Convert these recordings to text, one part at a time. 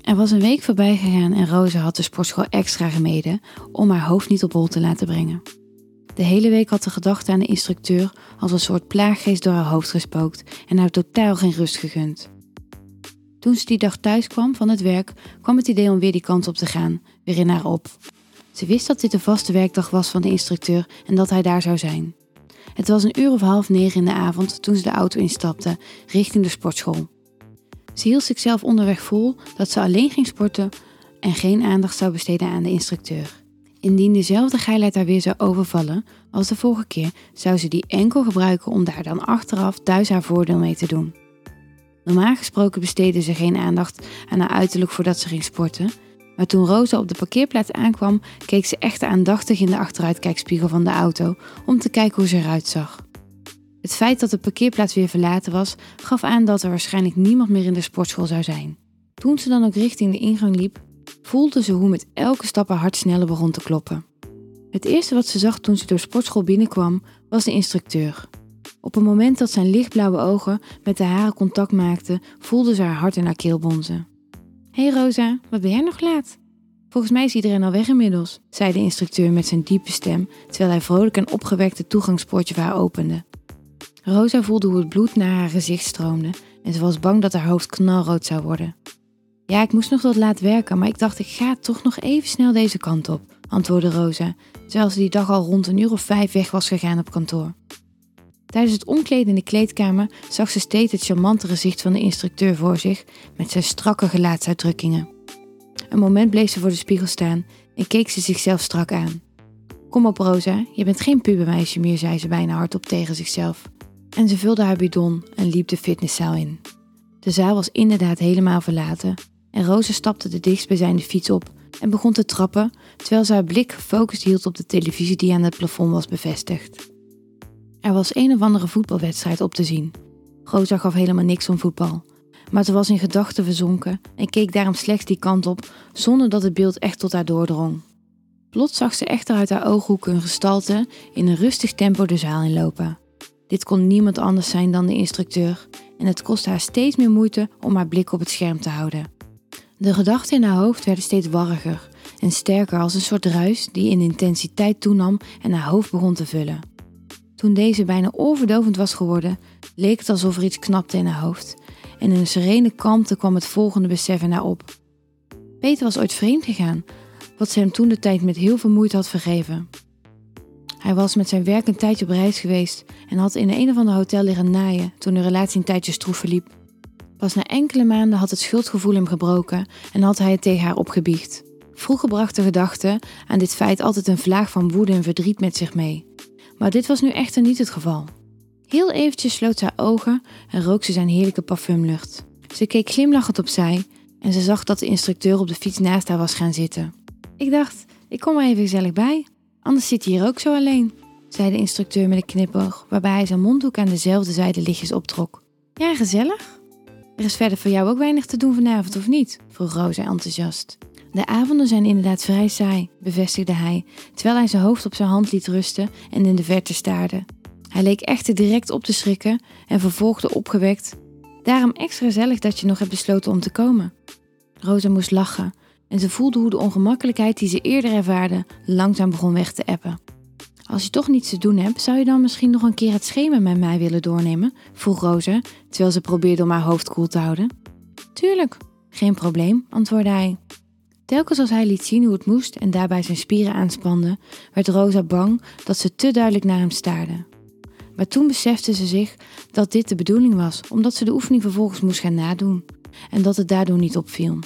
Er was een week voorbij gegaan en Rosa had de sportschool extra gemeden om haar hoofd niet op hol te laten brengen. De hele week had de gedachte aan de instructeur als een soort plaaggeest door haar hoofd gespookt en haar totaal geen rust gegund. Toen ze die dag thuis kwam van het werk, kwam het idee om weer die kant op te gaan, weer in haar op. Ze wist dat dit de vaste werkdag was van de instructeur en dat hij daar zou zijn. Het was een uur of half negen in de avond toen ze de auto instapte, richting de sportschool. Ze hield zichzelf onderweg vol dat ze alleen ging sporten en geen aandacht zou besteden aan de instructeur. Indien dezelfde geilheid haar weer zou overvallen als de vorige keer, zou ze die enkel gebruiken om daar dan achteraf thuis haar voordeel mee te doen. Normaal gesproken besteedde ze geen aandacht aan haar uiterlijk voordat ze ging sporten, maar toen Rosa op de parkeerplaats aankwam, keek ze echt aandachtig in de achteruitkijkspiegel van de auto om te kijken hoe ze eruit zag. Het feit dat de parkeerplaats weer verlaten was, gaf aan dat er waarschijnlijk niemand meer in de sportschool zou zijn. Toen ze dan ook richting de ingang liep, voelde ze hoe met elke stap haar hart sneller begon te kloppen. Het eerste wat ze zag toen ze door sportschool binnenkwam, was de instructeur. Op het moment dat zijn lichtblauwe ogen met de haren contact maakten, voelde ze haar hart in haar keel bonzen. Hey Rosa, wat ben jij nog laat? Volgens mij is iedereen al weg inmiddels, zei de instructeur met zijn diepe stem, terwijl hij vrolijk en opgewekt het toegangspoortje voor haar opende. Rosa voelde hoe het bloed naar haar gezicht stroomde en ze was bang dat haar hoofd knalrood zou worden. Ja, ik moest nog wat laat werken, maar ik dacht ik ga toch nog even snel deze kant op, antwoordde Rosa, terwijl ze die dag al rond een uur of vijf weg was gegaan op kantoor. Tijdens het omkleden in de kleedkamer zag ze steeds het charmante gezicht van de instructeur voor zich met zijn strakke gelaatsuitdrukkingen. Een moment bleef ze voor de spiegel staan en keek ze zichzelf strak aan. Kom op, Rosa, je bent geen pubermeisje meer, zei ze bijna hardop tegen zichzelf. En ze vulde haar bidon en liep de fitnesszaal in. De zaal was inderdaad helemaal verlaten en Rosa stapte de dichtstbijzijnde fiets op en begon te trappen terwijl ze haar blik gefocust hield op de televisie die aan het plafond was bevestigd. Er was een of andere voetbalwedstrijd op te zien. Rosa gaf helemaal niks om voetbal, maar ze was in gedachten verzonken en keek daarom slechts die kant op zonder dat het beeld echt tot haar doordrong. Plots zag ze echter uit haar ooghoek een gestalte in een rustig tempo de zaal inlopen. Dit kon niemand anders zijn dan de instructeur en het kostte haar steeds meer moeite om haar blik op het scherm te houden. De gedachten in haar hoofd werden steeds warriger en sterker als een soort ruis die in intensiteit toenam en haar hoofd begon te vullen. Toen deze bijna oorverdovend was geworden, leek het alsof er iets knapte in haar hoofd en in een serene kalmte kwam het volgende besef in haar op. Peter was ooit vreemd gegaan, wat ze hem toen de tijd met heel veel moeite had vergeven. Hij was met zijn werk een tijdje op reis geweest en had in een of ander hotel liggen naaien toen de relatie een tijdje stroef verliep. Pas na enkele maanden had het schuldgevoel hem gebroken en had hij het tegen haar opgebiecht. Vroeger bracht de gedachte aan dit feit altijd een vlaag van woede en verdriet met zich mee. Maar dit was nu echter niet het geval. Heel eventjes sloot ze haar ogen en rook ze zijn heerlijke parfumlucht. Ze keek glimlachend opzij en ze zag dat de instructeur op de fiets naast haar was gaan zitten. Ik dacht, ik kom er even gezellig bij. Anders zit hij hier ook zo alleen, zei de instructeur met een knipoog, waarbij hij zijn mondhoek aan dezelfde zijde lichtjes optrok. Ja, gezellig. Er is verder voor jou ook weinig te doen vanavond, of niet? vroeg Rosa enthousiast. De avonden zijn inderdaad vrij saai, bevestigde hij, terwijl hij zijn hoofd op zijn hand liet rusten en in de verte staarde. Hij leek echter direct op te schrikken en vervolgde opgewekt. Daarom extra gezellig dat je nog hebt besloten om te komen. Rosa moest lachen en ze voelde hoe de ongemakkelijkheid die ze eerder ervaarde langzaam begon weg te eppen. Als je toch niets te doen hebt, zou je dan misschien nog een keer het schema met mij willen doornemen? vroeg Rosa, terwijl ze probeerde om haar hoofd koel te houden. Tuurlijk, geen probleem, antwoordde hij. Telkens als hij liet zien hoe het moest en daarbij zijn spieren aanspande, werd Rosa bang dat ze te duidelijk naar hem staarde. Maar toen besefte ze zich dat dit de bedoeling was, omdat ze de oefening vervolgens moest gaan nadoen en dat het daardoor niet opviel.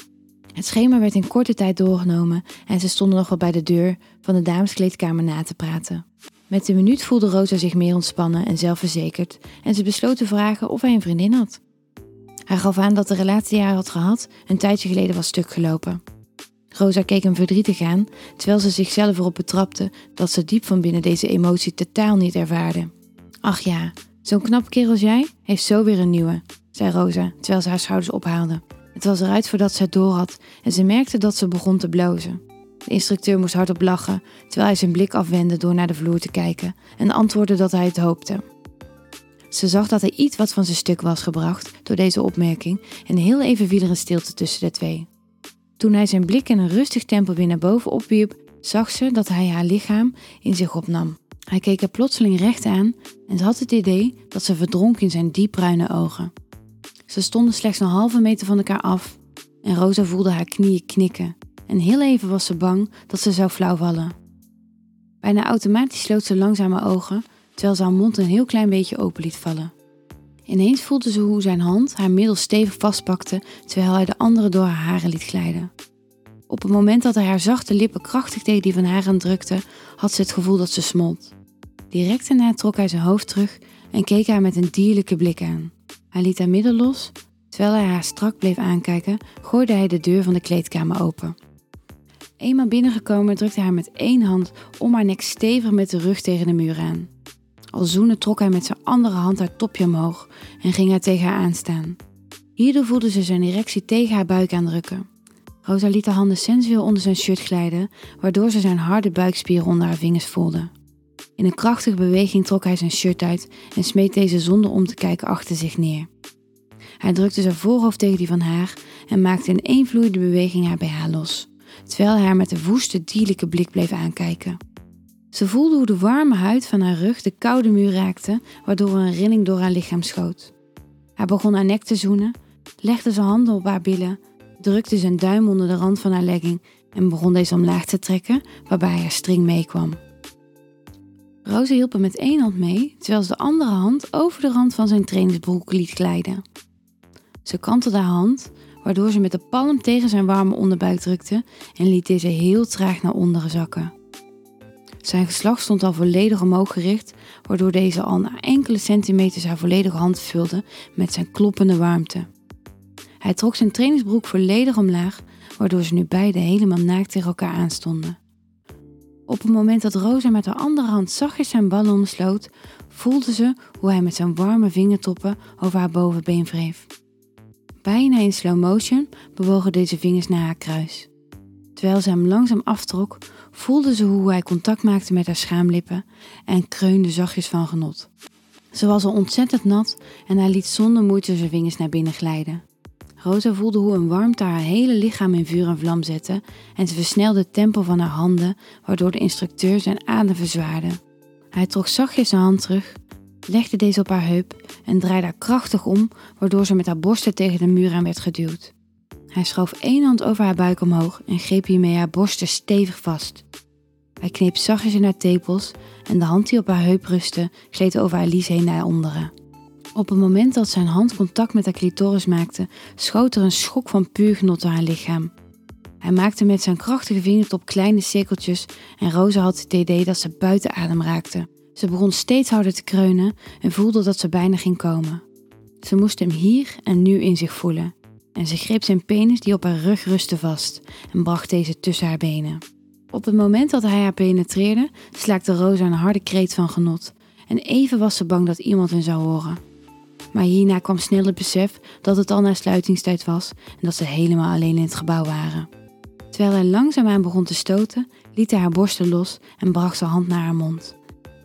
Het schema werd in korte tijd doorgenomen en ze stonden nog wel bij de deur van de dameskleedkamer na te praten. Met de minuut voelde Rosa zich meer ontspannen en zelfverzekerd en ze besloot te vragen of hij een vriendin had. Hij gaf aan dat de relatie die hij had gehad een tijdje geleden was stuk gelopen. Rosa keek hem verdrietig aan, terwijl ze zichzelf erop betrapte dat ze diep van binnen deze emotie totaal niet ervaarde. Ach ja, zo'n knap kerel als jij heeft zo weer een nieuwe, zei Rosa, terwijl ze haar schouders ophaalde. Het was eruit voordat ze het door had en ze merkte dat ze begon te blozen. De instructeur moest hardop lachen, terwijl hij zijn blik afwendde door naar de vloer te kijken en antwoordde dat hij het hoopte. Ze zag dat hij iets wat van zijn stuk was gebracht door deze opmerking en heel even viel er een stilte tussen de twee. Toen hij zijn blik in een rustig tempo weer naar boven opwierp, zag ze dat hij haar lichaam in zich opnam. Hij keek haar plotseling recht aan en ze had het idee dat ze verdronk in zijn diepbruine ogen. Ze stonden slechts een halve meter van elkaar af en Rosa voelde haar knieën knikken. En heel even was ze bang dat ze zou flauwvallen. Bijna automatisch sloot ze langzaam ogen, terwijl ze haar mond een heel klein beetje open liet vallen. Ineens voelde ze hoe zijn hand haar middel stevig vastpakte, terwijl hij de andere door haar haren liet glijden. Op het moment dat hij haar zachte lippen krachtig tegen die van haar drukte, had ze het gevoel dat ze smolt. Direct daarna trok hij zijn hoofd terug en keek haar met een dierlijke blik aan. Hij liet haar middel los. Terwijl hij haar strak bleef aankijken, gooide hij de deur van de kleedkamer open. Eenmaal binnengekomen drukte hij haar met één hand om haar nek stevig met de rug tegen de muur aan. Al zoenen trok hij met zijn andere hand haar topje omhoog en ging haar tegen haar aanstaan. Hierdoor voelde ze zijn erectie tegen haar buik aandrukken. Rosa liet de handen sensueel onder zijn shirt glijden, waardoor ze zijn harde buikspieren onder haar vingers voelde. In een krachtige beweging trok hij zijn shirt uit en smeet deze zonder om te kijken achter zich neer. Hij drukte zijn voorhoofd tegen die van haar en maakte in één vloeiende beweging haar bij haar los, terwijl hij haar met een woeste, dierlijke blik bleef aankijken. Ze voelde hoe de warme huid van haar rug de koude muur raakte, waardoor een rilling door haar lichaam schoot. Hij begon haar nek te zoenen, legde zijn handen op haar billen, drukte zijn duim onder de rand van haar legging en begon deze omlaag te trekken, waarbij haar string meekwam. Roze hielp hem met één hand mee, terwijl ze de andere hand over de rand van zijn trainingsbroek liet glijden. Ze kantelde haar hand, waardoor ze met de palm tegen zijn warme onderbuik drukte en liet deze heel traag naar onderen zakken. Zijn geslacht stond al volledig omhoog gericht, waardoor deze al na enkele centimeters haar volledige hand vulde met zijn kloppende warmte. Hij trok zijn trainingsbroek volledig omlaag, waardoor ze nu beide helemaal naakt tegen elkaar aanstonden. Op het moment dat Rosa met haar andere hand zachtjes zijn ballen sloot, voelde ze hoe hij met zijn warme vingertoppen over haar bovenbeen wreef. Bijna in slow motion bewogen deze vingers naar haar kruis. Terwijl ze hem langzaam aftrok, voelde ze hoe hij contact maakte met haar schaamlippen en kreunde zachtjes van genot. Ze was al ontzettend nat en hij liet zonder moeite zijn vingers naar binnen glijden. Rosa voelde hoe een warmte haar hele lichaam in vuur en vlam zette en ze versnelde het tempo van haar handen, waardoor de instructeur zijn adem verzwaarde. Hij trok zachtjes zijn hand terug, legde deze op haar heup en draaide haar krachtig om, waardoor ze met haar borsten tegen de muur aan werd geduwd. Hij schoof één hand over haar buik omhoog en greep hiermee haar borsten stevig vast. Hij kneep zachtjes in haar tepels en de hand die op haar heup rustte, gleed over haar lies heen naar onderen. Op het moment dat zijn hand contact met haar clitoris maakte, schoot er een schok van puur genot door haar lichaam. Hij maakte met zijn krachtige vingertop kleine cirkeltjes en Rosa had het idee dat ze buiten adem raakte. Ze begon steeds harder te kreunen en voelde dat ze bijna ging komen. Ze moest hem hier en nu in zich voelen. En ze greep zijn penis die op haar rug rustte vast en bracht deze tussen haar benen. Op het moment dat hij haar penetreerde, slaakte Rosa een harde kreet van genot. En even was ze bang dat iemand hen zou horen. Maar hierna kwam snel het besef dat het al na sluitingstijd was en dat ze helemaal alleen in het gebouw waren. Terwijl hij langzaamaan begon te stoten, liet hij haar borsten los en bracht zijn hand naar haar mond.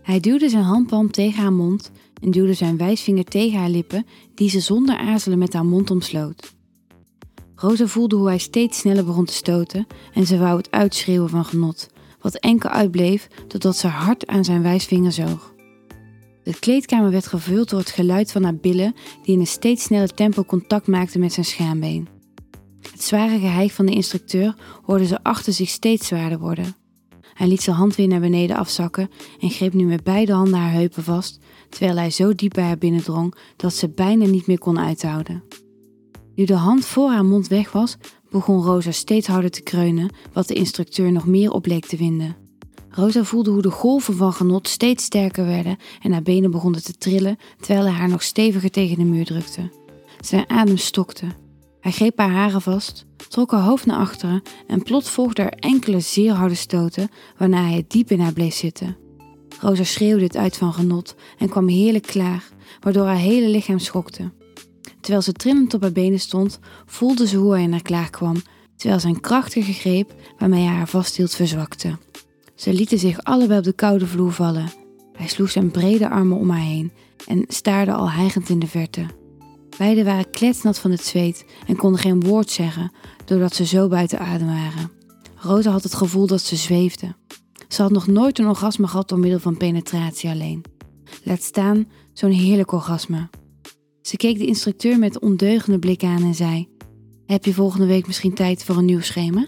Hij duwde zijn handpalm tegen haar mond en duwde zijn wijsvinger tegen haar lippen, die ze zonder aarzelen met haar mond omsloot. Rosa voelde hoe hij steeds sneller begon te stoten en ze wou het uitschreeuwen van genot, wat enkel uitbleef totdat ze hard aan zijn wijsvinger zoog. De kleedkamer werd gevuld door het geluid van haar billen die in een steeds sneller tempo contact maakten met zijn schaambeen. Het zware geheig van de instructeur hoorde ze achter zich steeds zwaarder worden. Hij liet zijn hand weer naar beneden afzakken en greep nu met beide handen haar heupen vast, terwijl hij zo diep bij haar binnendrong dat ze bijna niet meer kon uithouden. Nu de hand voor haar mond weg was, begon Rosa steeds harder te kreunen, wat de instructeur nog meer op leek te vinden. Rosa voelde hoe de golven van genot steeds sterker werden en haar benen begonnen te trillen terwijl hij haar nog steviger tegen de muur drukte. Zijn adem stokte. Hij greep haar haren vast, trok haar hoofd naar achteren en plot volgde er enkele zeer harde stoten waarna hij diep in haar bleef zitten. Rosa schreeuwde het uit van genot en kwam heerlijk klaar, waardoor haar hele lichaam schokte. Terwijl ze trillend op haar benen stond, voelde ze hoe hij naar klaar kwam, terwijl zijn krachtige greep waarmee hij haar vasthield verzwakte. Ze lieten zich allebei op de koude vloer vallen. Hij sloeg zijn brede armen om haar heen en staarde al hijgend in de verte. Beiden waren kletsnat van het zweet en konden geen woord zeggen doordat ze zo buiten adem waren. Rosa had het gevoel dat ze zweefde. Ze had nog nooit een orgasme gehad door middel van penetratie alleen. Laat staan zo'n heerlijk orgasme. Ze keek de instructeur met ondeugende blik aan en zei: Heb je volgende week misschien tijd voor een nieuw schema?